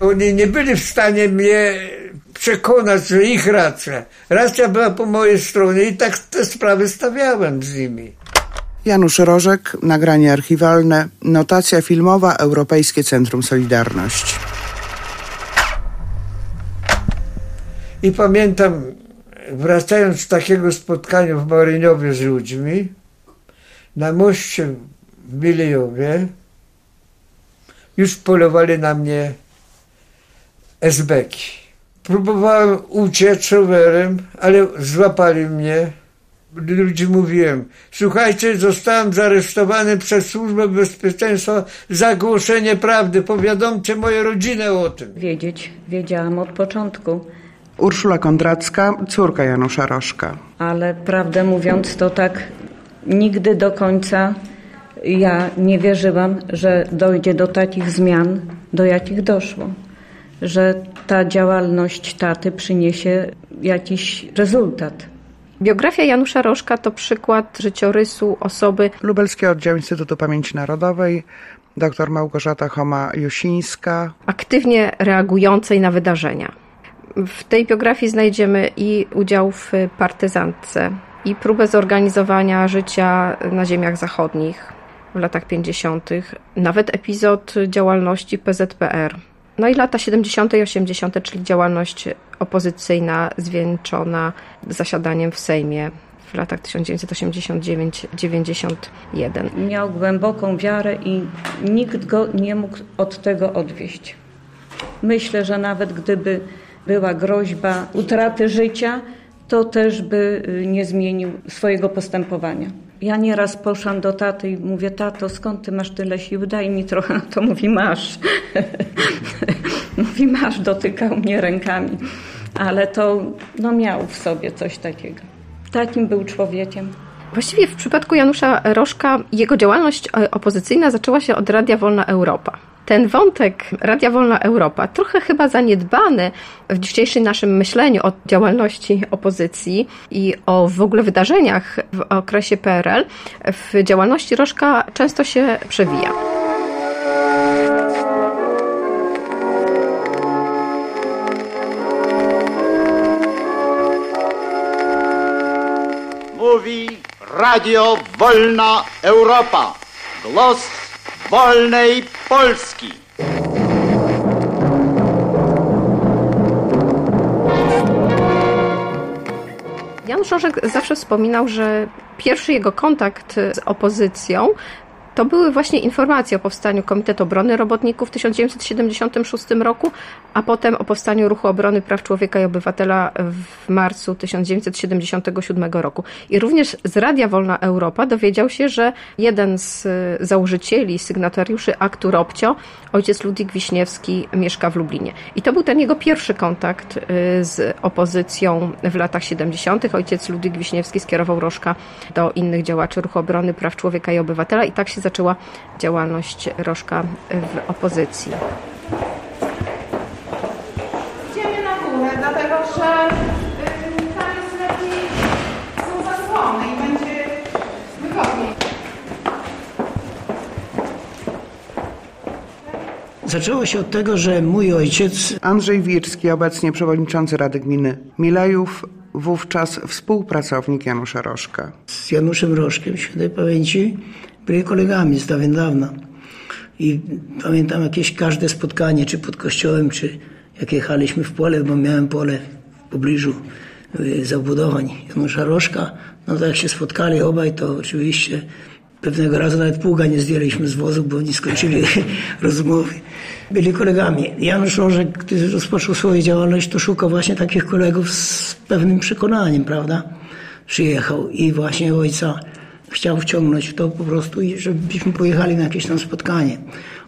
Oni nie byli w stanie mnie przekonać, że ich racja. Racja była po mojej stronie i tak te sprawy stawiałem z nimi. Janusz Rożek, nagranie archiwalne, notacja filmowa Europejskie Centrum Solidarność. I pamiętam, wracając z takiego spotkania w Maryniowie z ludźmi, na moście w Bilejowie, już polowali na mnie esbeki. Próbowałem uciec rowerem, ale złapali mnie. Ludzi mówiłem, słuchajcie, zostałem zaresztowany przez Służbę Bezpieczeństwa za głoszenie prawdy. Powiadomcie moją rodzinę o tym. Wiedzieć, wiedziałam od początku. Urszula Kondracka, córka Janusza Rożka. Ale prawdę mówiąc, to tak nigdy do końca ja nie wierzyłam, że dojdzie do takich zmian, do jakich doszło. Że ta działalność taty przyniesie jakiś rezultat. Biografia Janusza Rożka to przykład życiorysu osoby. Lubelski Oddział Instytutu Pamięci Narodowej, dr Małgorzata Choma-Jusińska. Aktywnie reagującej na wydarzenia. W tej biografii znajdziemy i udział w partyzantce, i próbę zorganizowania życia na ziemiach zachodnich w latach 50., nawet epizod działalności PZPR. No i lata 70. i 80., czyli działalność opozycyjna zwieńczona zasiadaniem w Sejmie w latach 1989-91. Miał głęboką wiarę i nikt go nie mógł od tego odwieść. Myślę, że nawet gdyby była groźba utraty życia, to też by nie zmienił swojego postępowania. Ja nieraz poszłam do taty i mówię, tato, skąd ty masz tyle siły? Daj mi trochę. To mówi, masz. mówi, masz, dotykał mnie rękami. Ale to no, miał w sobie coś takiego. Takim był człowiekiem. Właściwie w przypadku Janusza Rożka jego działalność opozycyjna zaczęła się od Radia Wolna Europa. Ten wątek Radia Wolna Europa, trochę chyba zaniedbany w dzisiejszym naszym myśleniu o działalności opozycji i o w ogóle wydarzeniach w okresie PRL, w działalności Rożka często się przewija. Mówi Radio Wolna Europa. Głos wolnej Polski. Jan Rożek zawsze wspominał, że pierwszy jego kontakt z opozycją to były właśnie informacje o powstaniu Komitetu Obrony Robotników w 1976 roku, a potem o powstaniu Ruchu Obrony Praw Człowieka i Obywatela w marcu 1977 roku. I również z Radia Wolna Europa dowiedział się, że jeden z założycieli, sygnatariuszy aktu Robcio, ojciec Ludwik Wiśniewski, mieszka w Lublinie. I to był ten jego pierwszy kontakt y, z opozycją w latach 70. Ojciec Ludwik Wiśniewski skierował Rożka do innych działaczy Ruchu Obrony Praw Człowieka i Obywatela i tak się zaczęła działalność Rożka w opozycji. Idziemy na górę, dlatego że y, tam jest lepiej, są zasłony i będzie wygodniej. Zaczęło się od tego, że mój ojciec, Andrzej Wirski, obecnie przewodniczący Rady Gminy Milejów, wówczas współpracownik Janusza Rożka. z Januszem Rożkiem, świętej pamięci, byli kolegami z dawien dawna. I pamiętam jakieś każde spotkanie, czy pod kościołem, czy jak jechaliśmy w pole, bo miałem pole w pobliżu y, zabudowań Janusza Rożka. No to jak się spotkali obaj, to oczywiście pewnego razu nawet pługa nie zdjęliśmy z wozu, bo nie skończyli rozmowy. Byli kolegami. Janusz Rożek, gdy rozpoczął swoją działalność, to szukał właśnie takich kolegów z pewnym przekonaniem, prawda? Przyjechał i właśnie ojca chciał wciągnąć w to po prostu, i żebyśmy pojechali na jakieś tam spotkanie.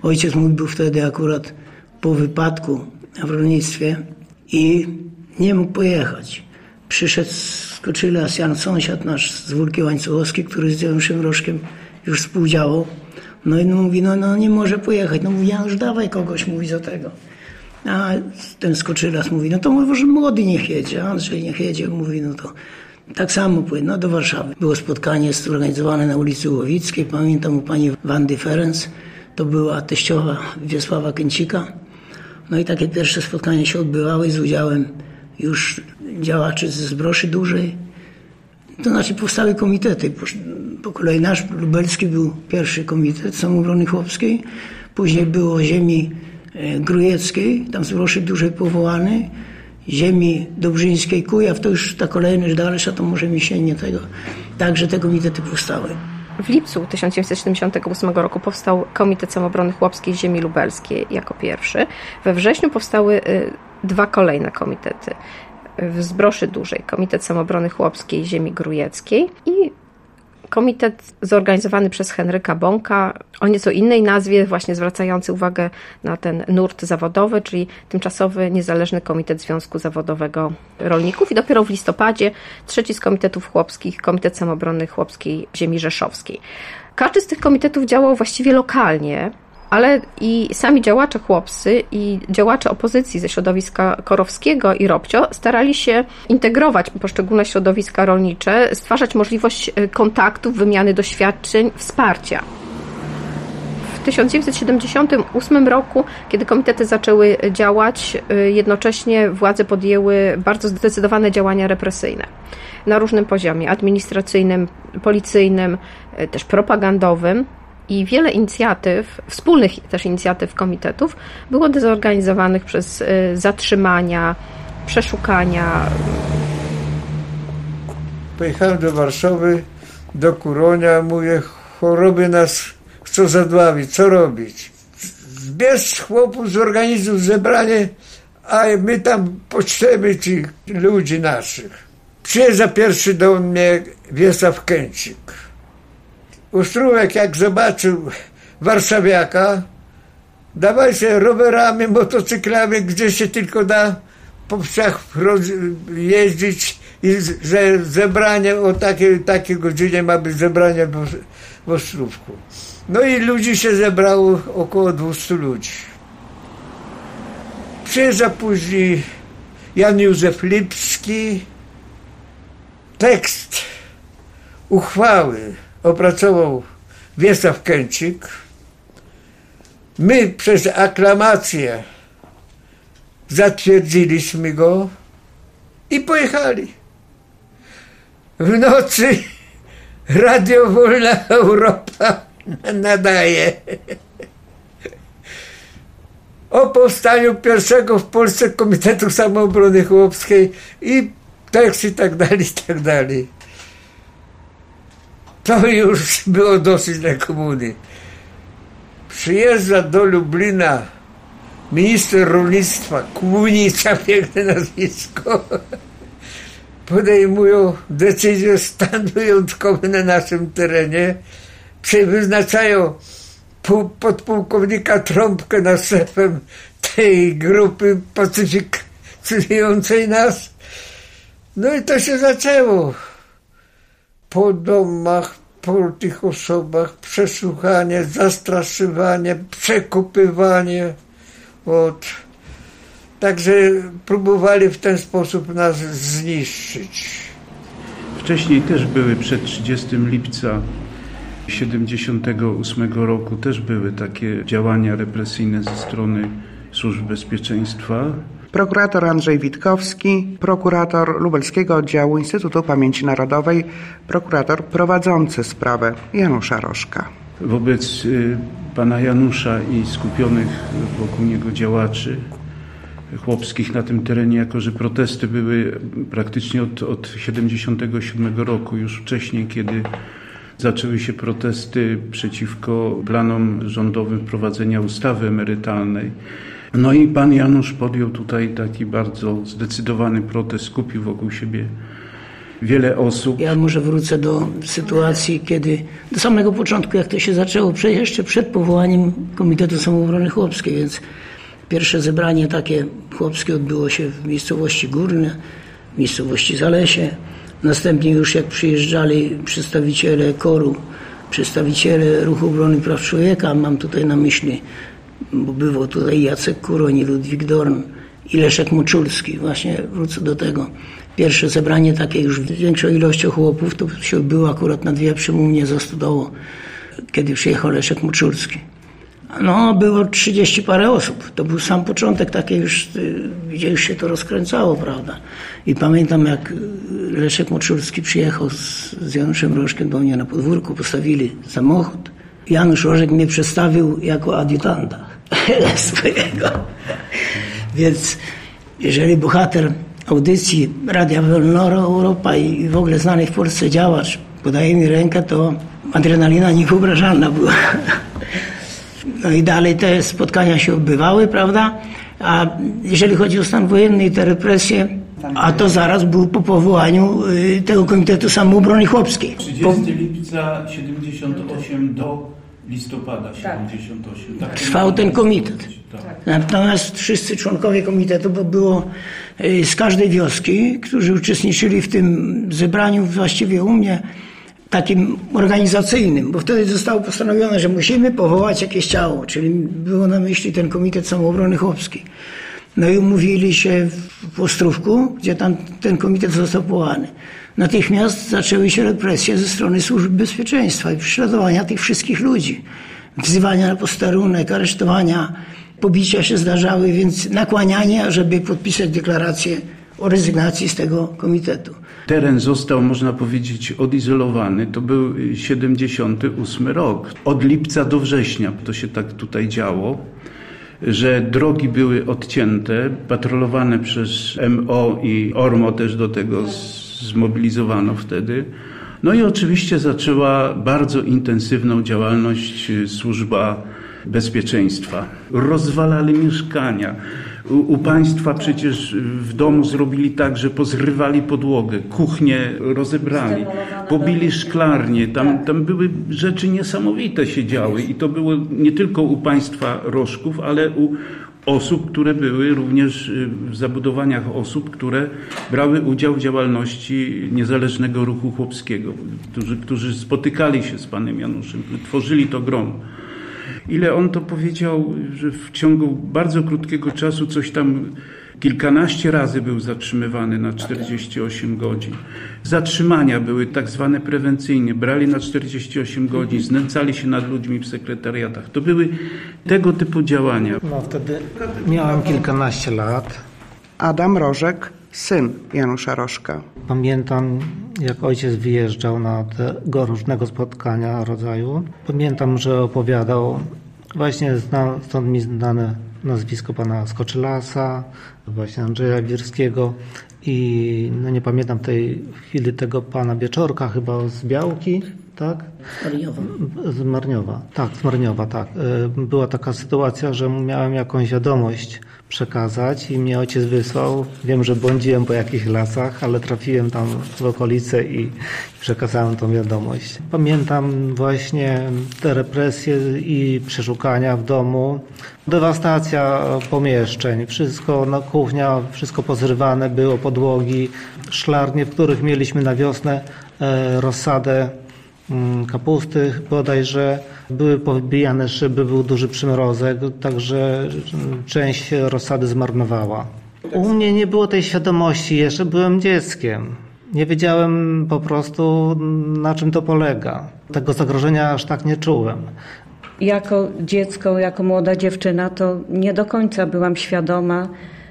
Ojciec mój był wtedy akurat po wypadku w rolnictwie i nie mógł pojechać. Przyszedł z Koczyla Jan sąsiad nasz z Wólki Łańcuchowski, który z Januszem Rożkiem już współdziałał. No i mówi, no, no nie może pojechać. No mówi, Janusz, dawaj kogoś, mówi za tego. A ten Skoczylas mówi, no to może młody niech jedzie. Andrzej niech jedzie, mówi, no to tak samo płynę no, do Warszawy. Było spotkanie zorganizowane na ulicy Łowickiej. Pamiętam u pani Wandy Ferenc. To była teściowa Wiesława Kęcika. No i takie pierwsze spotkania się odbywały z udziałem już działaczy z Zbroszy Dużej. To znaczy powstały komitety. Po, kolei nasz lubelski był pierwszy komitet samoobrony chłopskiej. Później było ziemi e, grujeckiej, tam Zbroszy Dużej powołany. Ziemi Dobrzyńskiej, Kujaw, to już ta kolejność dalsza, to może mi się nie tego. Także te komitety powstały. W lipcu 1978 roku powstał Komitet Samobrony Chłopskiej Ziemi Lubelskiej jako pierwszy. We wrześniu powstały y, dwa kolejne komitety. W Zbroszy Dużej Komitet Samobrony Chłopskiej Ziemi Grujeckiej i komitet zorganizowany przez Henryka Bąka o nieco innej nazwie, właśnie zwracający uwagę na ten nurt zawodowy, czyli Tymczasowy Niezależny Komitet Związku Zawodowego Rolników. I dopiero w listopadzie trzeci z komitetów chłopskich, Komitet Samobrony Chłopskiej Ziemi Rzeszowskiej. Każdy z tych komitetów działał właściwie lokalnie, ale i sami działacze chłopscy i działacze opozycji ze środowiska korowskiego i Robcio starali się integrować poszczególne środowiska rolnicze, stwarzać możliwość e, kontaktów, wymiany doświadczeń, wsparcia. W 1978 roku, kiedy komitety zaczęły działać, e, jednocześnie władze podjęły bardzo zdecydowane działania represyjne na różnym poziomie administracyjnym, policyjnym, e, też propagandowym i wiele inicjatyw, wspólnych też inicjatyw komitetów było dezorganizowanych przez y, zatrzymania, przeszukania. Pojechałem do Warszawy, do Kuronia, mówię, choroby nas chcą zadławić, co robić? Zbierz chłopów, zorganizuj zebranie, a my tam pocztemy ci ludzi naszych. Przyjeżdża pierwszy do mnie Wiesław Kęcik Ustrówek jak zobaczył warszawiaka, dawaj się rowerami, motocyklami, gdzie się tylko da po wsiach jeździć i że zebranie o takiej, takiej godzinie ma być zebranie w Ostrówku. No i ludzi się zebrało około 200 ludzi. Przyjeżdża później Jan Józef Lipski, tekst uchwały opracował Wiesław Kęcik. My przez aklamację zatwierdziliśmy go i pojechali. W nocy Radio Wolna Europa nadaje o powstaniu pierwszego w Polsce Komitetu Samoobrony Chłopskiej i tekst i tak dalej, i tak dalej. To już było dosyć dla komuny. Przyjeżdża do Lublina minister rolnictwa, Kłunica, piękne nazwisko. Podejmują decyzję stan wyjątkowy na naszym terenie. Wyznaczają podpułkownika Trąbkę na szefem tej grupy pacyfikującej nas. No i to się zaczęło po domach, po tych osobach, przesłuchanie, zastraszywanie, przekupywanie. Od... Także próbowali w ten sposób nas zniszczyć. Wcześniej też były, przed 30 lipca 78 roku też były takie działania represyjne ze strony służb bezpieczeństwa. Prokurator Andrzej Witkowski, prokurator Lubelskiego Oddziału Instytutu Pamięci Narodowej, prokurator prowadzący sprawę Janusza Rożka. Wobec y, pana Janusza i skupionych wokół niego działaczy chłopskich na tym terenie, jako że protesty były praktycznie od, od 77 roku, już wcześniej, kiedy zaczęły się protesty przeciwko planom rządowym wprowadzenia ustawy emerytalnej. No i pan Janusz podjął tutaj taki bardzo zdecydowany protest, skupił wokół siebie wiele osób. Ja może wrócę do sytuacji, kiedy do samego początku, jak to się zaczęło, jeszcze przed powołaniem Komitetu Samoobrony Chłopskiej, więc pierwsze zebranie takie chłopskie odbyło się w miejscowości Górne, w miejscowości Zalesie. Następnie już jak przyjeżdżali przedstawiciele koru, przedstawiciele Ruchu Obrony Praw Człowieka, mam tutaj na myśli bo bywał tutaj Jacek Kuroń Ludwik Dorn i Leszek Moczulski. Właśnie wrócę do tego. Pierwsze zebranie takie już większą ilością chłopów to się odbyło akurat na dwie przy mnie za kiedy przyjechał Leszek Moczulski. No, było 30 parę osób. To był sam początek, takie już, y, gdzie już się to rozkręcało, prawda. I pamiętam, jak Leszek Moczulski przyjechał z, z Januszem Rożkiem do mnie na podwórku, postawili samochód. Janusz Rożek mnie przedstawił jako adiutanta swojego. Więc jeżeli bohater audycji Radia Wolna Europa i w ogóle znany w Polsce działacz podaje mi rękę, to adrenalina niewyobrażalna była. No i dalej te spotkania się odbywały, prawda? A jeżeli chodzi o stan wojenny i te represje, a to zaraz był po powołaniu y, tego Komitetu Samoobrony Chłopskiej. 30 lipca 78 do listopada 78. Tak. Trwał ten komitet. Tak. Natomiast wszyscy członkowie komitetu, bo było y, z każdej wioski, którzy uczestniczyli w tym zebraniu właściwie u mnie, takim organizacyjnym, bo wtedy zostało postanowione, że musimy powołać jakieś ciało, czyli było na myśli ten Komitet Samoobrony Chłopskiej. No i umówili się w Ostrówku, gdzie tam ten komitet został powołany. Natychmiast zaczęły się represje ze strony służb bezpieczeństwa i prześladowania tych wszystkich ludzi. Wzywania na posterunek, aresztowania, pobicia się zdarzały, więc nakłanianie, żeby podpisać deklarację o rezygnacji z tego komitetu. Teren został, można powiedzieć, odizolowany. To był 78 rok. Od lipca do września to się tak tutaj działo, że drogi były odcięte, patrolowane przez MO i ORMO też do tego zmobilizowano wtedy. No i oczywiście zaczęła bardzo intensywną działalność służba bezpieczeństwa. Rozwalali mieszkania. U, u, państwa przecież w domu zrobili tak, że pozrywali podłogę, kuchnię rozebrali, pobili szklarnie. Tam, tam były rzeczy niesamowite się działy i to było nie tylko u państwa Rożków, ale u osób, które były również w zabudowaniach osób, które brały udział w działalności niezależnego ruchu chłopskiego, którzy, którzy spotykali się z panem Januszem, tworzyli to grono. Ile on to powiedział, że w ciągu bardzo krótkiego czasu coś tam kilkanaście razy był zatrzymywany na 48 godzin. Zatrzymania były tak zwane prewencyjnie, brali na 48 godzin, znęcali się nad ludźmi w sekretariatach. To były tego typu działania. No wtedy miałem kilkanaście lat. Adam Rożek, syn Janusza Rożka. Pamiętam, jak ojciec wyjeżdżał na tego różnego spotkania rodzaju. Pamiętam, że opowiadał, właśnie zna, stąd mi znane nazwisko pana Skoczylasa, właśnie Andrzeja Wirskiego i no nie pamiętam tej chwili tego pana Wieczorka, chyba z Białki, tak? Marniowa. Z Marniowa, tak, z Marniowa, tak. Była taka sytuacja, że miałem jakąś wiadomość przekazać i mnie ojciec wysłał. Wiem, że błądziłem po jakichś lasach, ale trafiłem tam w okolice i przekazałem tą wiadomość. Pamiętam właśnie te represje i przeszukania w domu, dewastacja pomieszczeń, wszystko na kuchnia, wszystko pozrywane było, podłogi, szklarnie, w których mieliśmy na wiosnę rozsadę kapusty bodajże były powybijane szyby, był duży przymrozek, także część rozsady zmarnowała. U mnie nie było tej świadomości, jeszcze byłem dzieckiem. Nie wiedziałem po prostu na czym to polega. Tego zagrożenia aż tak nie czułem. Jako dziecko, jako młoda dziewczyna to nie do końca byłam świadoma,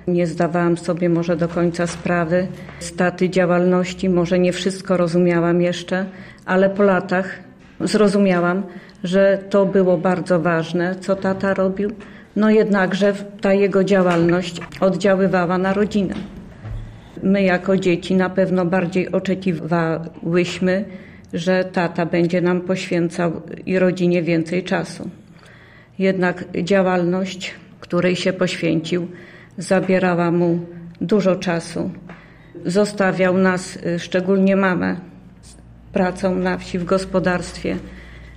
nie zdawałam sobie może do końca sprawy z taty działalności, może nie wszystko rozumiałam jeszcze, ale po latach zrozumiałam, że to było bardzo ważne, co tata robił. No jednakże ta jego działalność oddziaływała na rodzinę. My jako dzieci na pewno bardziej oczekiwałyśmy, że tata będzie nam poświęcał i rodzinie więcej czasu. Jednak działalność, której się poświęcił, zabierała mu dużo czasu. Zostawiał nas, szczególnie mamę, pracą na wsi w gospodarstwie,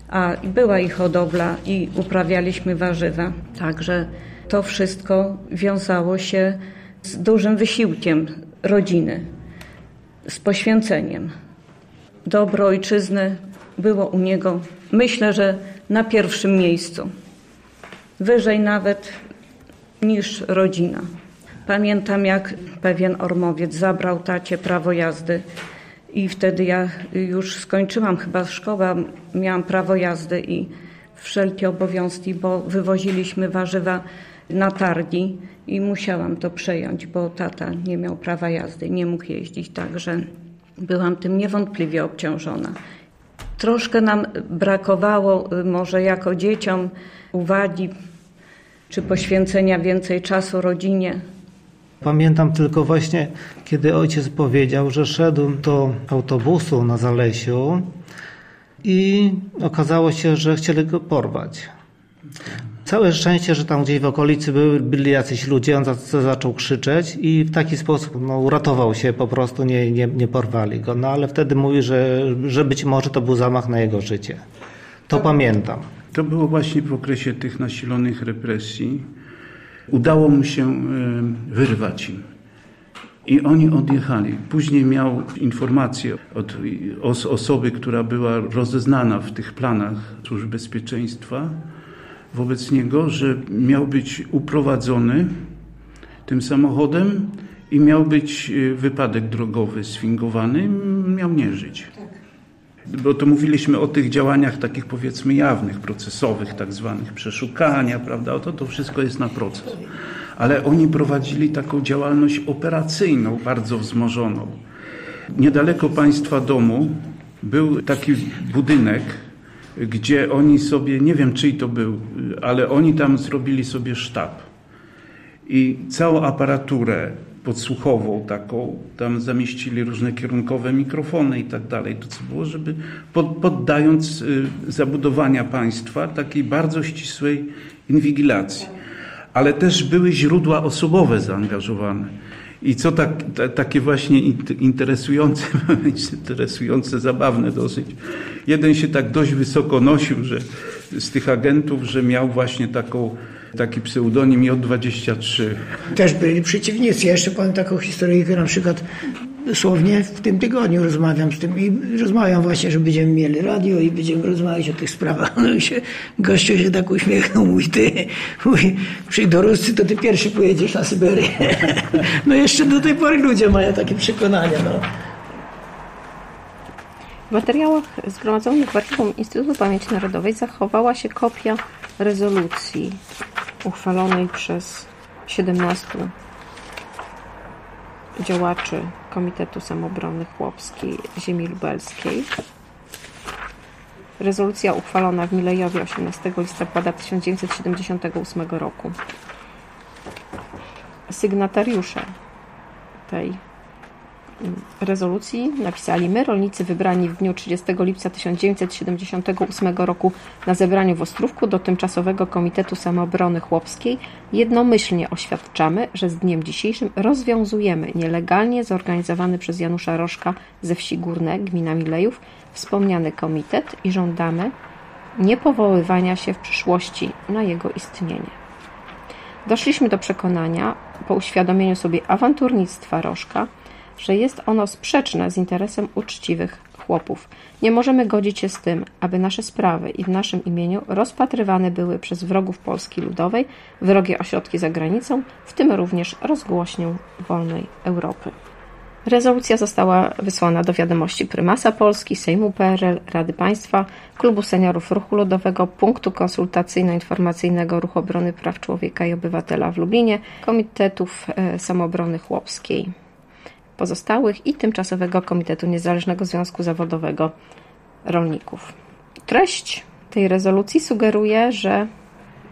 a była i hodowla i uprawialiśmy warzywa. Także to wszystko wiązało się z dużym wysiłkiem rodziny, z poświęceniem. Dobro ojczyzny było u niego, myślę, że na pierwszym miejscu. Wyżej nawet niż rodzina. Pamiętam, jak pewien ormowiec zabrał tacie prawo jazdy i wtedy ja już skończyłam chyba szkołę, miałam prawo jazdy i wszelkie obowiązki, bo wywoziliśmy warzywa na targi i musiałam to przejąć, bo tata nie miał prawa jazdy, nie mógł jeździć, także byłam tym niewątpliwie obciążona. Troszkę nam brakowało y, może jako dzieciom uwagi czy poświęcenia więcej czasu rodzinie. Pamiętam tylko właśnie, kiedy ojciec powiedział, że szedł do autobusu na Zalesiu i okazało się, że chcieli go porwać. Całe szczęście, że tam gdzieś w okolicy były, byli jacyś ludzie, on za, zaczął krzyczeć i w taki sposób no, uratował się, po prostu nie, nie, nie porwali go. No ale wtedy mówi, że, że być może to był zamach na jego życie. To pamiętam. To było właśnie w okresie tych nasilonych represji. Udało mu się e, wyrwać im. I oni odjechali. Później miał informację od os osoby, która była rozeznana w tych planach służb bezpieczeństwa wobec niego, że miał być uprowadzony tym samochodem i miał być e, wypadek drogowy sfingowany, miał nie żyć. Bo to mówiliśmy o tych działaniach takich powiedzmy jawnych, procesowych, tak zwanych przeszukania, prawda? To, to wszystko jest na proces. Ale oni prowadzili taką działalność operacyjną, bardzo wzmożoną. Niedaleko państwa domu był taki budynek, gdzie oni sobie, nie wiem czyj to był, ale oni tam zrobili sobie sztab. I całą aparaturę podsłuchową taką, tam zamieścili różne kierunkowe mikrofony i tak dalej. To co było, żeby pod, poddając y, zabudowania państwa takiej bardzo ścisłej inwigilacji. Ale też były źródła osobowe zaangażowane. I co tak, ta, takie właśnie interesujące, interesujące, zabawne dosyć. Jeden się tak dość wysoko nosił, że z tych agentów, że miał właśnie taką taki pseudonim J23. Też byli przeciwnicy. Ja jeszcze powiem taką historyjkę, na przykład dosłownie w tym tygodniu rozmawiam z tym i rozmawiam właśnie, że będziemy mieli radio i będziemy rozmawiać o tych sprawach. No i się, gościu się tak uśmiechnął, mówi ty, mówi, przyjdą Ruscy, to ty pierwszy pojedziesz na Syberię. No jeszcze do tej pory ludzie mają takie przekonania, no. W materiałach zgromadzonych w archiwum Instytutu Pamięci Narodowej zachowała się kopia rezolucji uchwalonej przez 17 działaczy Komitetu Samobrony Chłopskiej Ziemi Lubelskiej. Rezolucja uchwalona w Milejowie 18 listopada 1978 roku. Sygnatariusze tej rezolucji napisali my, rolnicy wybrani w dniu 30 lipca 1978 roku na zebraniu w Ostrówku do Tymczasowego Komitetu Samoobrony Chłopskiej jednomyślnie oświadczamy, że z dniem dzisiejszym rozwiązujemy nielegalnie zorganizowany przez Janusza Rożka ze wsi Górne, gmina Milejów, wspomniany komitet i żądamy niepowoływania się w przyszłości na jego istnienie. Doszliśmy do przekonania, po uświadomieniu sobie awanturnictwa Rożka, że jest ono sprzeczne z interesem uczciwych chłopów. Nie możemy godzić się z tym, aby nasze sprawy i w naszym imieniu rozpatrywane były przez wrogów Polski Ludowej, wrogie ośrodki za granicą, w tym również rozgłośnią wolnej Europy. Rezolucja została wysłana do wiadomości Prymasa Polski, Sejmu PRL, Rady Państwa, Klubu Seniorów Ruchu Ludowego, Punktu Konsultacyjno-Informacyjnego Ruchu Obrony Praw Człowieka i Obywatela w Lublinie, Komitetów e, Samoobrony Chłopskiej pozostałych i Tymczasowego Komitetu Niezależnego Związku Zawodowego Rolników. Treść tej rezolucji sugeruje, że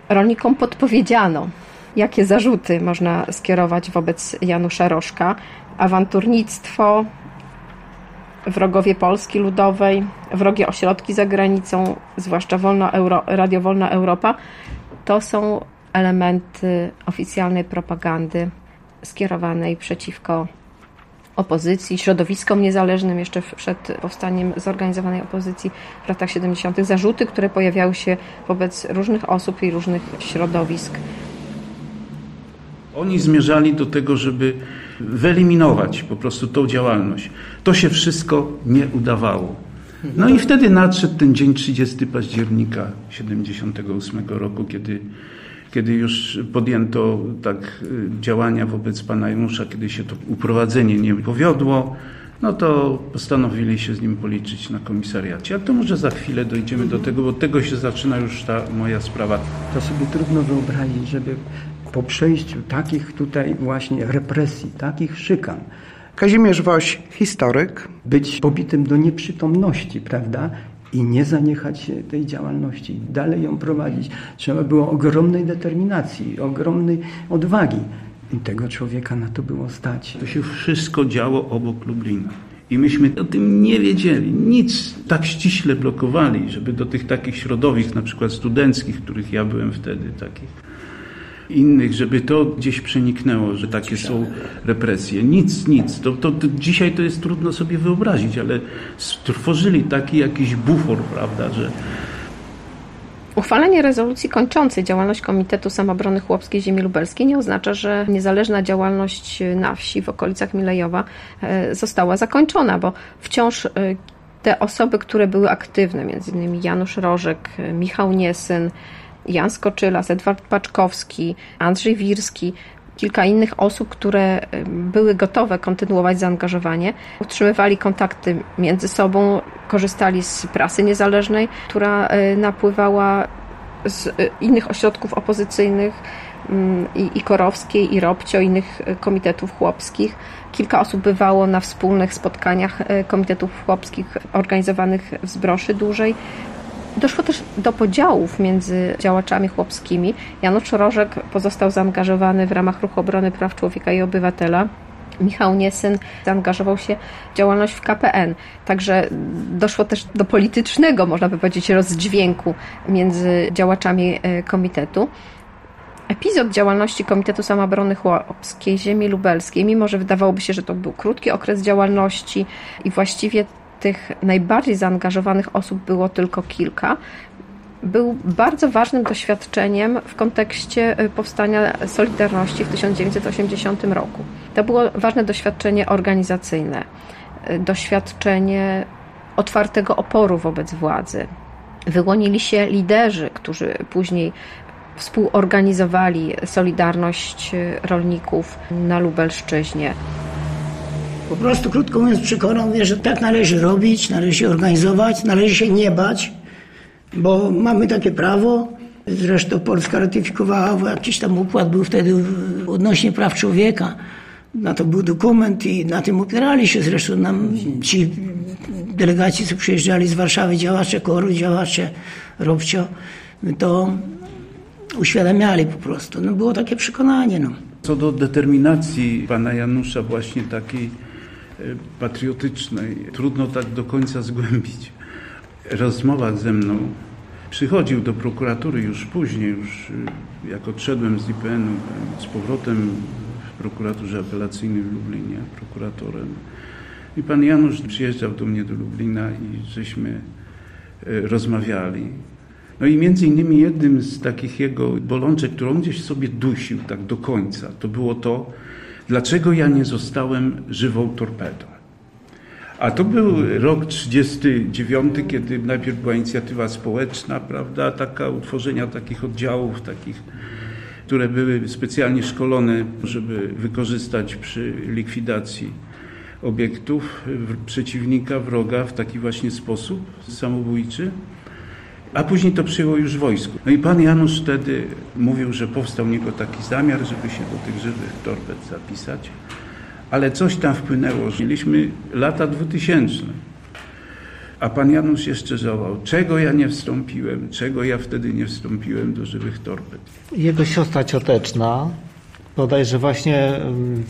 rolnikom podpowiedziano, jakie zarzuty można skierować wobec Janusza Rożka. Awanturnictwo, wrogowie Polski Ludowej, wrogie ośrodki za granicą, zwłaszcza Wolna Euro, Radio Wolna Europa, to są elementy oficjalnej propagandy skierowanej przeciwko opozycji, środowiskom niezależnym jeszcze przed powstaniem zorganizowanej opozycji w latach 70., zarzuty, które pojawiały się wobec różnych osób i różnych środowisk. Oni zmierzali do tego, żeby wyeliminować po prostu tą działalność. To się wszystko nie udawało. No i wtedy nadszedł ten dzień 30 października 78 roku, kiedy kiedy już podjęto tak y, działania wobec pana Janusza, kiedy się to uprowadzenie nie powiodło, no to postanowili się z nim policzyć na komisariacie. Ale to może za chwilę dojdziemy do tego, bo tego się zaczyna już ta moja sprawa. To sobie trudno wyobrazić, żeby po przejściu takich tutaj właśnie represji, takich szykan, Kazimierz Woś, historyk. być pobitym do nieprzytomności, prawda? I nie zaniechać tej działalności, dalej ją prowadzić. Trzeba było ogromnej determinacji, ogromnej odwagi. I tego człowieka na to było stać. To się wszystko działo obok Lublina. I myśmy o tym nie wiedzieli. Nic tak ściśle blokowali, żeby do tych takich środowisk, na przykład studenckich, których ja byłem wtedy, takich innych, żeby to gdzieś przeniknęło, że takie są represje. Nic, nic. To, to, to dzisiaj to jest trudno sobie wyobrazić, ale stworzyli taki jakiś bufor, prawda, że Uchwalenie rezolucji kończącej działalność Komitetu Samobrony Chłopskiej Ziemi Lubelskiej nie oznacza, że niezależna działalność na wsi w okolicach Milejowa e, została zakończona, bo wciąż e, te osoby, które były aktywne, między innymi Janusz Rożek, e, Michał Niesyn, Jan Skoczylas, Edward Paczkowski, Andrzej Wirski, kilka innych osób, które y, były gotowe kontynuować zaangażowanie, utrzymywali kontakty między sobą, korzystali z prasy niezależnej, która y, napływała z y, innych ośrodków opozycyjnych mm, i, i Korowskiej, i Robcio, innych komitetów chłopskich. Kilka osób bywało na wspólnych spotkaniach komitetów chłopskich organizowanych w Zbroszy dłużej. Doszło też do podziałów między działaczami chłopskimi. Janusz Rożek pozostał zaangażowany w ramach Ruchu Obrony Praw Człowieka i Obywatela. Michał Niesyn zaangażował się w działalność w KPN. Także doszło też do politycznego, można by powiedzieć, rozdźwięku między działaczami e, komitetu. Epizod działalności Komitetu Samoobrony Chłopskiej Ziemi Lubelskiej, mimo że wydawałoby się, że to był krótki okres działalności i właściwie tych najbardziej zaangażowanych osób było tylko kilka, był bardzo ważnym doświadczeniem w kontekście y, powstania Solidarności w 1980 roku. To było ważne doświadczenie organizacyjne, y, doświadczenie otwartego oporu wobec władzy. Wyłonili się liderzy, którzy później współorganizowali Solidarność y, rolników na Lubelszczyźnie. Po prostu, krótko mówiąc, przekonał mnie, że tak należy robić, należy się organizować, należy się nie bać, bo mamy takie prawo. Zresztą Polska ratyfikowała, jakiś tam układ był wtedy odnośnie praw człowieka. Na to był dokument i na tym opierali się zresztą nam ci delegaci, co przyjeżdżali z Warszawy, działacze KOR-u, działacze Robcio, to uświadamiali po prostu. No było takie przekonanie. No. Co do determinacji pana Janusza właśnie takiej patriotycznej. Trudno tak do końca zgłębić. Rozmowa ze mną przychodził do prokuratury już później, już y, jak odszedłem z IPN-u, z powrotem w prokuraturze apelacyjnej w Lublinie, prokuratorem. I pan Janusz przyjeżdżał do mnie do Lublina i żeśmy y, rozmawiali. No i między innymi jednym z takich jego bolączek, którą gdzieś sobie dusił tak do końca, to było to, dlaczego ja nie zostałem żywą torpedą. A to był rok 39, kiedy najpierw była inicjatywa społeczna, prawda, taka utworzenia takich oddziałów, takich, które były specjalnie szkolone, żeby wykorzystać przy likwidacji obiektów przeciwnika, wroga w taki właśnie sposób samobójczy. A później to przyjęło już wojsku. No i pan Janusz wtedy mówił, że powstał niego taki zamiar, żeby się do tych żywych torped zapisać. Ale coś tam wpłynęło, że mieliśmy lata 2000. A pan Janusz jeszcze żałował, czego ja nie wstąpiłem, czego ja wtedy nie wstąpiłem do żywych torped. Jego siostra cioteczna bodajże właśnie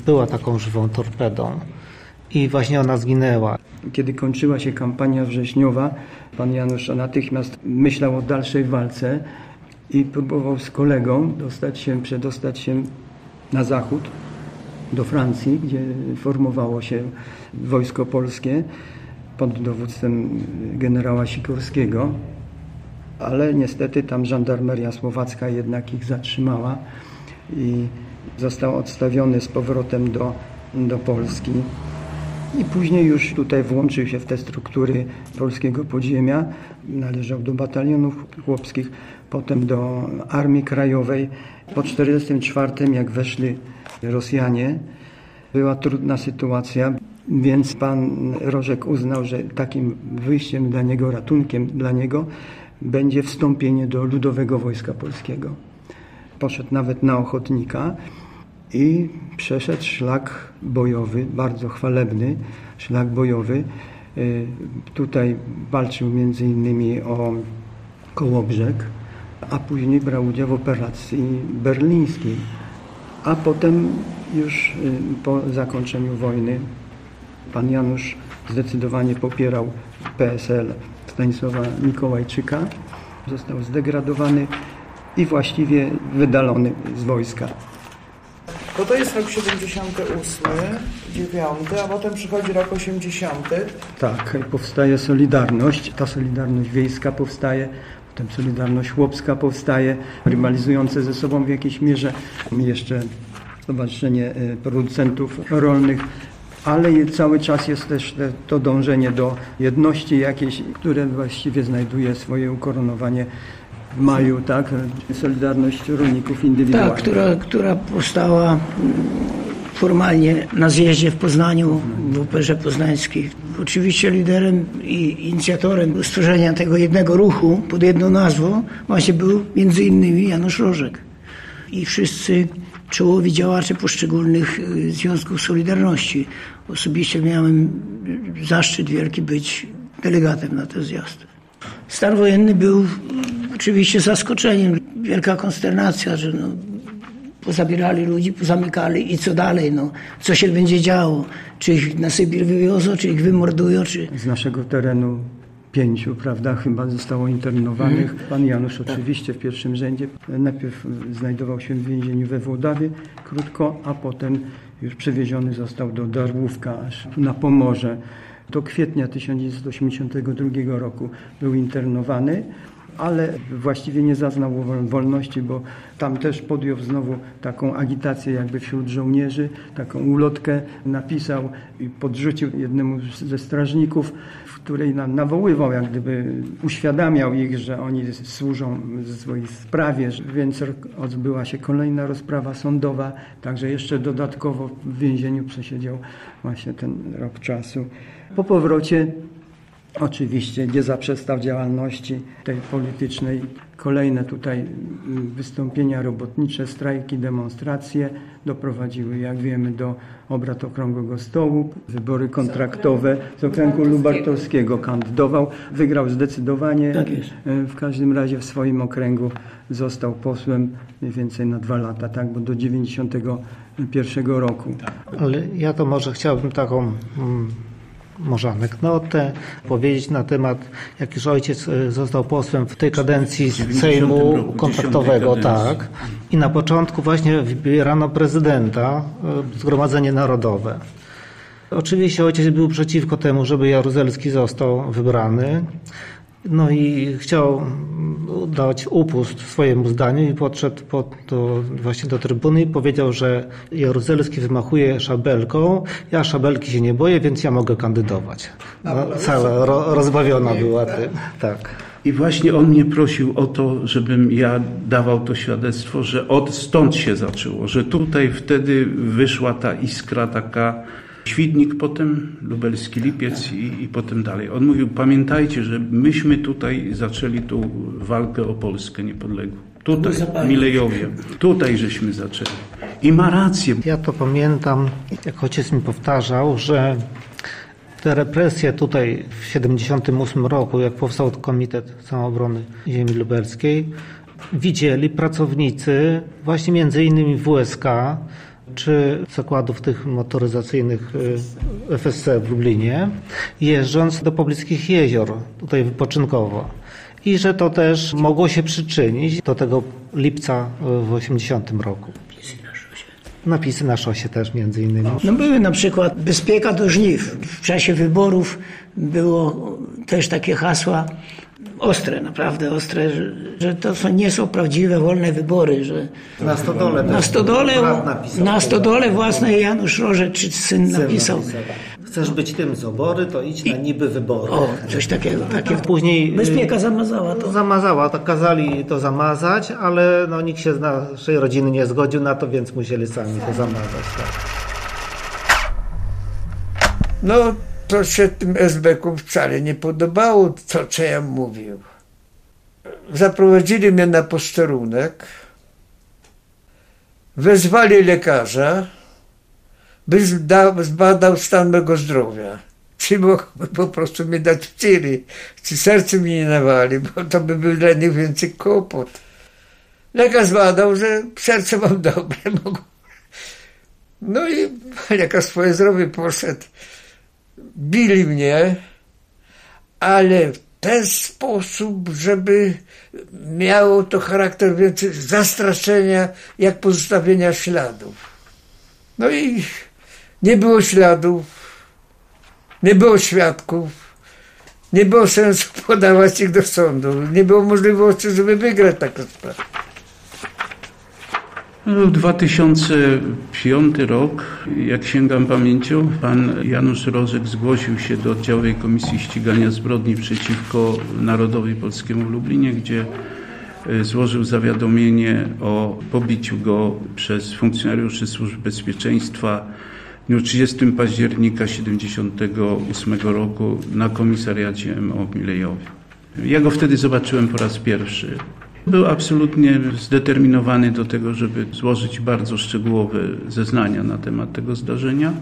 była taką żywą torpedą i właśnie ona zginęła. Kiedy kończyła się kampania wrześniowa, pan Janusz natychmiast myślał o dalszej walce i próbował z kolegą dostać się, przedostać się na zachód, do Francji, gdzie formowało się wojsko polskie pod dowództwem generała Sikorskiego, ale niestety tam żandarmeria słowacka jednak ich zatrzymała i został odstawiony z powrotem do, do Polski. I później już tutaj włączył się w te struktury polskiego podziemia. Należał do batalionów chłopskich, potem do Armii Krajowej. Po 1944, jak weszli Rosjanie, była trudna sytuacja. Więc pan Rożek uznał, że takim wyjściem dla niego, ratunkiem dla niego będzie wstąpienie do Ludowego Wojska Polskiego. Poszedł nawet na ochotnika i przeszedł szlak bojowy, bardzo chwalebny szlak bojowy. Y, Tutaj walczył między innymi o Kołobrzeg, a później brał udział w operacji berlińskiej. A potem już y, po zakończeniu wojny pan Janusz zdecydowanie popierał PSL Stanisława Mikołajczyka. Został zdegradowany i właściwie wydalony z wojska. Bo to jest rok 78, 9, a potem przychodzi rok 80. Tak, powstaje Solidarność. Ta Solidarność wiejska powstaje, potem Solidarność chłopska powstaje, rywalizujące ze sobą w jakiejś mierze. Jeszcze Stowarzyszenie y, Producentów Rolnych. Ale cały czas jest też te, to dążenie do jedności jakiejś, które właściwie znajduje swoje ukoronowanie w maju, tak? Solidarność rolników indywidualnych. Tak, która, która powstała mm, formalnie na zjeździe w Poznaniu, w Operze Poznańskiej. Oczywiście liderem i inicjatorem stworzenia tego jednego ruchu pod jedną nazwą właśnie był między innymi Janusz Rożek. I wszyscy czołowi działacze poszczególnych y, związków Solidarności. Osobiście miałem zaszczyt wielki być delegatem na ten zjazd. Stan wojenny był oczywiście zaskoczeniem, wielka konsternacja, że no, pozabierali ludzi, pozamykali i co dalej, no, co się będzie działo, czy ich na Sybir wywiozą, czy ich wymordują, czy... z naszego terenu pięciu, prawda, chyba zostało internowanych. Pan Janusz oczywiście w pierwszym rzędzie. Najpierw znajdował się w więzieniu we Włodawie krótko, a potem już przewieziony został do Darłówka, aż na Pomorze. Do kwietnia 1982 roku był internowany, ale właściwie nie zaznał wol- wolności, bo tam też podjął znowu taką agitację jakby wśród żołnierzy, taką ulotkę napisał i podrzucił jednemu ze strażników, w której na- nawoływał, jak gdyby uświadamiał ich, że oni służą swojej sprawie, więc odbyła się kolejna rozprawa sądowa, także jeszcze dodatkowo w więzieniu przesiedział właśnie ten rok czasu. Po powrocie Oczywiście nie zaprzestał działalności tej politycznej. Kolejne tutaj mm, wystąpienia robotnicze, strajki, demonstracje doprowadziły, jak wiemy, do obrad Okrągłego Stołu. Wybory kontraktowe z okręgu lubartowskiego kandydował. Wygrał zdecydowanie. Tak. E, W każdym razie w swoim okręgu został posłem mniej więcej na dwa lata, tak, bo do 91 roku. Ale ja to może chciałbym taką mm, może anegdotę powiedzieć na temat, jak już ojciec e, został posłem w tej kadencji 90 Sejmu roku, kontraktowego, 10 kadencji. tak. I na początku właśnie wybierano prezydenta, e, Zgromadzenie Narodowe. Oczywiście ojciec był przeciwko temu, żeby Jaruzelski został wybrany. No i chciał dać upust swojemu zdaniu i podszedł pod, do, właśnie do trybuny i powiedział, że Jaruzelski wymachuje szabelką, ja szabelki się nie boję, więc ja mogę kandydować. No, cała ro, rozbawiona była tym. Tak. I właśnie on mnie prosił o to, żebym ja dawał to świadectwo, że od stąd się zaczęło, że tutaj wtedy wyszła ta iskra taka, Świdnik potem, Lubelski Lipiec i, i potem dalej. On mówił, pamiętajcie, że myśmy tutaj zaczęli tą walkę o Polskę niepodległą. Tutaj, Milejowie, tutaj żeśmy zaczęli. I ma rację. Ja to pamiętam, jak ojciec mi powtarzał, że te represje tutaj w 78 roku, jak powstał Komitet Samoobrony Ziemi Lubelskiej, widzieli pracownicy właśnie między innymi WSK, czy zakładów tych motoryzacyjnych y, FSC w Lublinie, jeżdżąc do pobliskich jezior, tutaj wypoczynkowo. I że to też mogło się przyczynić do tego lipca y, w 80 roku. Napisy na szosie też między innymi. No były na przykład bezpieka do żniw. W czasie wyborów było też takie hasła ostre, naprawdę ostre, że, że to są, nie są prawdziwe, wolne wybory, że Na stodole na stodole, napisał. na stodole własnej Janusz Rożek czy syn napisał. Chcesz być tym z obory, to idź na niby wybory. O, coś takiego. Takie. Później y, Bezpieka zamazała to. zamazała, to kazali to zamazać, ale no, nikt się z naszej rodziny nie zgodził na to, więc musieli sami to zamazać. Tak. No, to się tym SB-kom wcale nie podobało, to co ja mówił. Zaprowadzili mnie na posterunek, wezwali lekarza, by zbadał stan mego zdrowia. Czy mógłby po prostu mnie dać ciry, czy serce mi nie nawali, bo to by był dla nich więcej kłopot. Lekarz zbadał, że serce mam dobre. No i lekarz swoje zdrowie poszedł. Bili mnie, ale w ten sposób, żeby miało to charakter więcej zastraszenia, jak pozostawienia śladów. No i nie było śladów, nie było świadków, nie było sensu podawać ich do sądu, nie było możliwości, żeby wygrać taką sprawę. Był 2005 rok, jak sięgam pamięcią, pan Janusz Rożek zgłosił się do oddziałowej Komisji Ścigania Zbrodni przeciwko Narodowi Polskiemu w Lublinie, gdzie e, złożył zawiadomienie o pobiciu go przez funkcjonariuszy służb bezpieczeństwa w dniu 30 października 1978 roku na komisariacie MO w Milejowie. Ja go wtedy zobaczyłem po raz pierwszy. Był absolutnie zdeterminowany do tego, żeby złożyć bardzo szczegółowe zeznania na temat tego zdarzenia.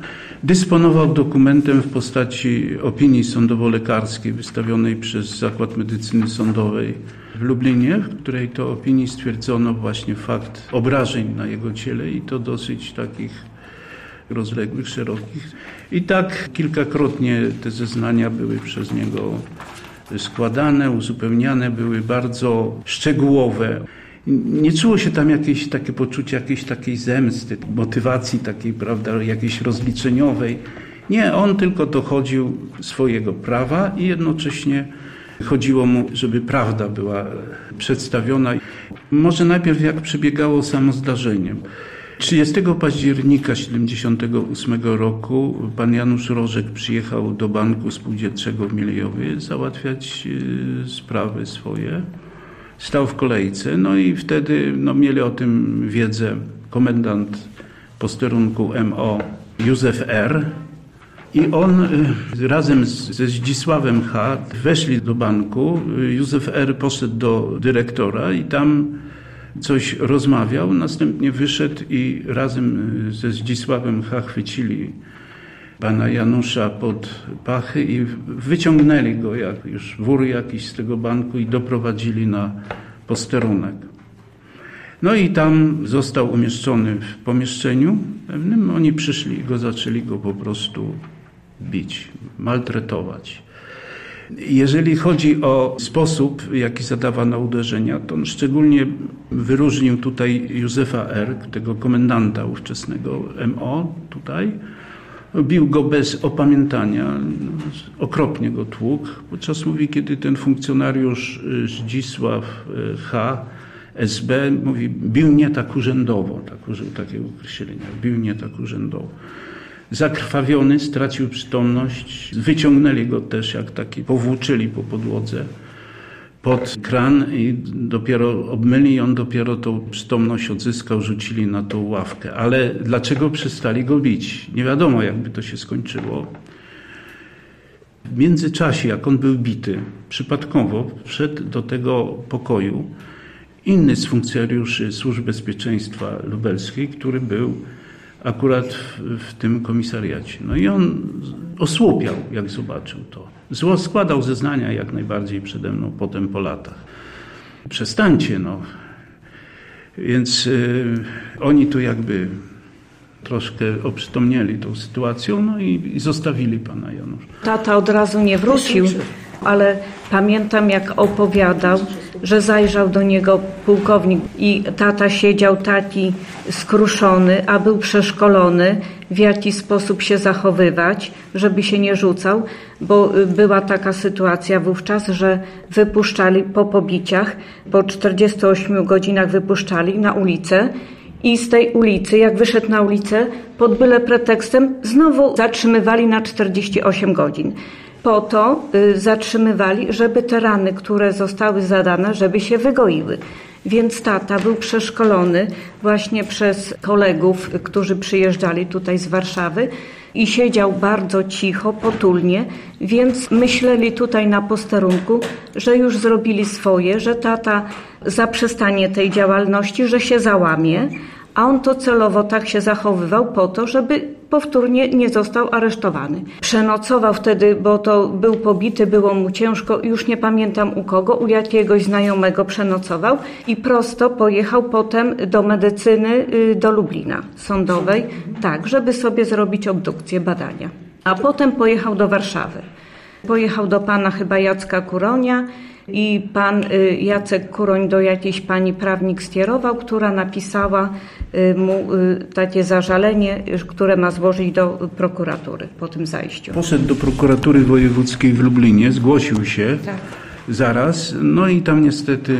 Dysponował dokumentem w postaci opinii sądowo-lekarskiej wystawionej przez Zakład Medycyny Sądowej w Lublinie, w której to opinii stwierdzono właśnie fakt obrażeń na jego ciele i to dosyć takich rozległych, szerokich. I tak kilkakrotnie te zeznania były przez niego składane, uzupełniane, były bardzo szczegółowe. Nie czuło się tam jakieś takie poczucie jakiejś takiej zemsty, motywacji takiej, prawda, jakiejś rozliczeniowej. Nie, on tylko dochodził swojego prawa i jednocześnie chodziło mu, żeby prawda była przedstawiona. Może najpierw jak przebiegało samo zdarzenie. 30 października 1978 roku pan Janusz Rożek przyjechał do Banku Spółdzielczego w Milejowie załatwiać y, sprawy swoje. Stał w kolejce, no i wtedy no, mieli o tym wiedzę komendant posterunku MO Józef R. I on y, razem ze Zdzisławem H. weszli do banku. Józef R. poszedł do dyrektora i tam coś rozmawiał, następnie wyszedł i razem ze Zdzisławem H. chwycili pana Janusza pod pachy i wyciągnęli go jak już wór jakiś z tego banku i doprowadzili na posterunek. No i tam został umieszczony w pomieszczeniu pewnym. Oni przyszli i go zaczęli go po prostu bić, maltretować. Jeżeli chodzi o sposób, jaki zadawano uderzenia, to on szczególnie wyróżnił tutaj Józefa R., tego komendanta ówczesnego MO tutaj. Bił go bez opamiętania, okropnie go tłukł. Podczas mówi, kiedy ten funkcjonariusz Zdzisław e, H., SB, mówi, bił mnie tak urzędowo, tak użył takiego określenia, bił mnie tak urzędowo zakrwawiony, stracił przytomność. Wyciągnęli go też, jak taki, powłóczyli po podłodze pod kran i dopiero obmyli i on dopiero tą przytomność odzyskał, rzucili na tą ławkę. Ale dlaczego przestali go bić? Nie wiadomo, jakby to się skończyło. W międzyczasie, jak on był bity, przypadkowo wszedł do tego pokoju inny z funkcjonariuszy Służb Bezpieczeństwa Lubelskiej, który był akurat w, w, tym komisariacie. No i on osłupiał, jak zobaczył to. Zło składał zeznania jak najbardziej przede mną, potem po latach. Przestańcie, no. Więc y, oni tu jakby troszkę oprzytomnieli tą sytuacją, no i, i zostawili pana Janusza. Tata od razu nie wrócił, ale pamiętam jak opowiadał, że zajrzał do niego pułkownik i tata siedział taki skruszony, a był przeszkolony, w jaki sposób się zachowywać, żeby się nie rzucał, bo y, była taka sytuacja wówczas, że wypuszczali po pobiciach, po 48 godzinach wypuszczali na ulicę i z tej ulicy, jak wyszedł na ulicę, pod byle pretekstem znowu zatrzymywali na 48 godzin po to y, zatrzymywali, żeby te rany, które zostały zadane, żeby się wygoiły. Więc tata był przeszkolony właśnie przez kolegów, którzy przyjeżdżali tutaj z Warszawy, i siedział bardzo cicho, potulnie, więc myśleli tutaj na posterunku, że już zrobili swoje, że tata zaprzestanie tej działalności, że się załamie, a on to celowo tak się zachowywał po to, żeby powtórnie nie został aresztowany. Przenocował wtedy, bo to był pobity, było mu ciężko, już nie pamiętam u kogo, u jakiegoś znajomego przenocował i prosto pojechał potem do medycyny y, do Lublina sądowej, tak, żeby sobie zrobić obdukcję, badania. A potem pojechał do Warszawy. Pojechał do pana chyba Jacka Kuronia, i pan y, Jacek Kuroń do jakiejś pani prawnik skierował, która napisała y, mu y, takie zażalenie, które ma złożyć do prokuratury po tym zajściu. Poszedł do prokuratury wojewódzkiej w Lublinie, zgłosił się Tak. zaraz, no i tam niestety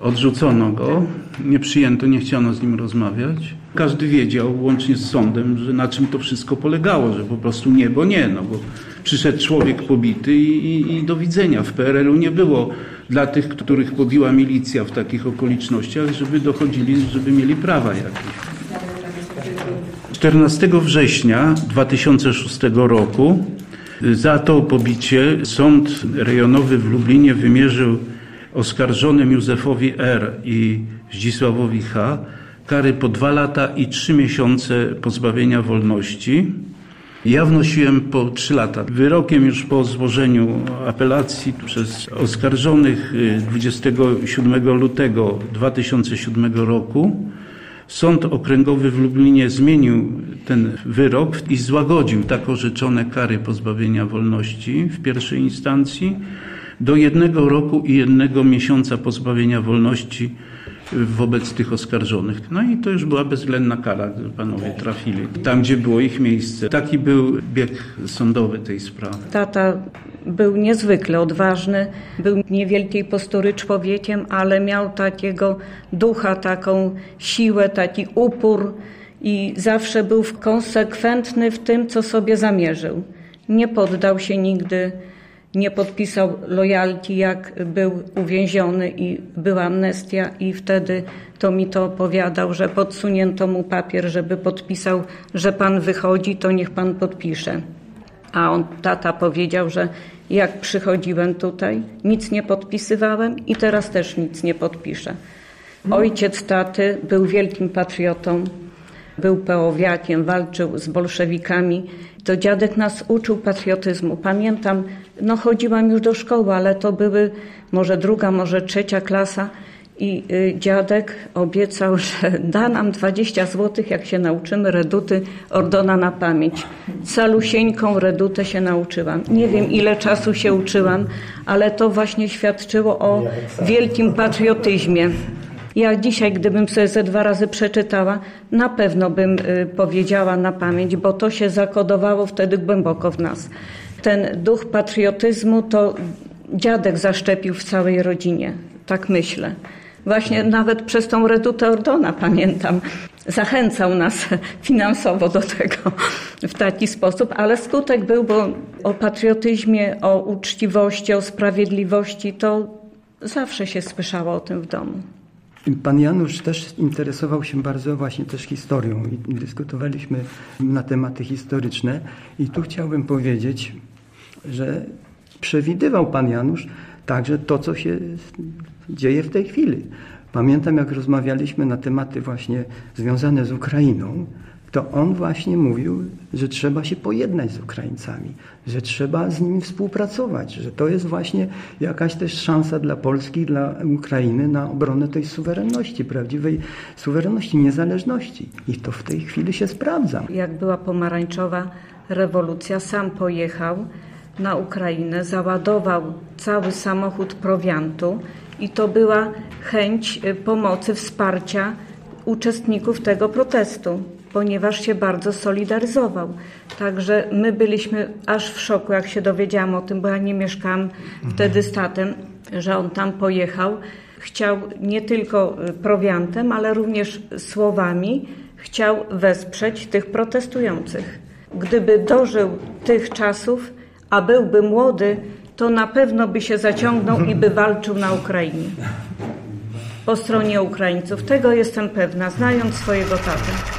odrzucono go, nie przyjęto, nie chciano z nim rozmawiać. Każdy wiedział, łącznie z sądem, że na czym to wszystko polegało, że po prostu nie, bo nie, no bo przyszedł człowiek pobity i, i, i do widzenia. W PRL-u nie było dla tych, których pobiła milicja w takich okolicznościach, żeby dochodzili, żeby mieli prawa jakieś. 14 września 2006 roku za to pobicie sąd rejonowy w Lublinie wymierzył oskarżonym Józefowi R. i Zdzisławowi H. kary po dwa lata i trzy miesiące pozbawienia wolności. Ja wnosiłem po trzy lata. Wyrokiem już po złożeniu apelacji przez oskarżonych y, 27 lutego 2007 roku Sąd Okręgowy w Lublinie zmienił ten wyrok i złagodził tak orzeczone kary pozbawienia wolności w pierwszej instancji do jednego roku i jednego miesiąca pozbawienia wolności wobec tych oskarżonych. No i to już była bezwzględna kara, panowie trafili tam, gdzie było ich miejsce. Taki był bieg sądowy tej sprawy. Tata był niezwykle odważny, był niewielkiej postury człowiekiem, ale miał takiego ducha, taką siłę, taki upór i zawsze był konsekwentny w tym, co sobie zamierzył. Nie poddał się nigdy, nie podpisał lojalki, jak był uwięziony i była amnestia i wtedy to mi to opowiadał, że podsunięto mu papier, żeby podpisał, że pan wychodzi, to niech pan podpisze. A on, tata powiedział, że jak przychodziłem tutaj, nic nie podpisywałem i teraz też nic nie podpiszę. Ojciec taty był wielkim patriotą, był peowiakiem, walczył z bolszewikami. To dziadek nas uczył patriotyzmu. Pamiętam, no chodziłam już do szkoły, ale to były może druga, może trzecia klasa i y, dziadek obiecał, że da nam 20 złotych, jak się nauczymy reduty Ordona na pamięć. Calusieńką redutę się nauczyłam. Nie wiem, ile czasu się uczyłam, ale to właśnie świadczyło o wielkim patriotyzmie. Ja dzisiaj, gdybym sobie ze dwa razy przeczytała, na pewno bym y, powiedziała na pamięć, bo to się zakodowało wtedy głęboko w nas. Ten duch patriotyzmu to dziadek zaszczepił w całej rodzinie, tak myślę. Właśnie nawet przez tą redutę Ordona, pamiętam, zachęcał nas finansowo do tego w taki sposób, ale skutek był, bo o patriotyzmie, o uczciwości, o sprawiedliwości to zawsze się słyszało o tym w domu. Pan Janusz też interesował się bardzo właśnie też historią i dyskutowaliśmy na tematy historyczne i tu chciałbym powiedzieć, że przewidywał Pan Janusz także to, co się dzieje w tej chwili. Pamiętam, jak rozmawialiśmy na tematy właśnie związane z Ukrainą, to on właśnie mówił, że trzeba się pojednać z Ukraińcami, że trzeba z nimi współpracować, że to jest właśnie jakaś też szansa dla Polski, dla Ukrainy na obronę tej suwerenności, prawdziwej suwerenności, niezależności. I to w tej chwili się sprawdza. Jak była pomarańczowa rewolucja, sam pojechał na Ukrainę, załadował cały samochód prowiantu i to była chęć y, pomocy, wsparcia uczestników tego protestu, ponieważ się bardzo solidaryzował. Także my byliśmy aż w szoku, jak się dowiedziałam o tym, bo ja nie mieszkałam wtedy z tatem, że on tam pojechał. Chciał nie tylko y, prowiantem, ale również słowami chciał wesprzeć tych protestujących. Gdyby dożył tych czasów, a byłby młody, to na pewno by się zaciągnął i by walczył na Ukrainie. Po stronie Ukraińców. Tego jestem pewna, znając swojego tatę.